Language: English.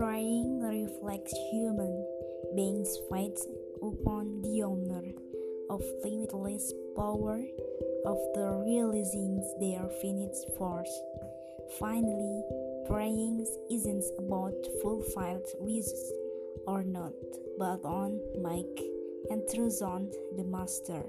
Praying reflects human beings' fight upon the honor of limitless power of the realizing their finite force. Finally, praying isn't about fulfilled wishes or not, but on Mike and trust on the Master.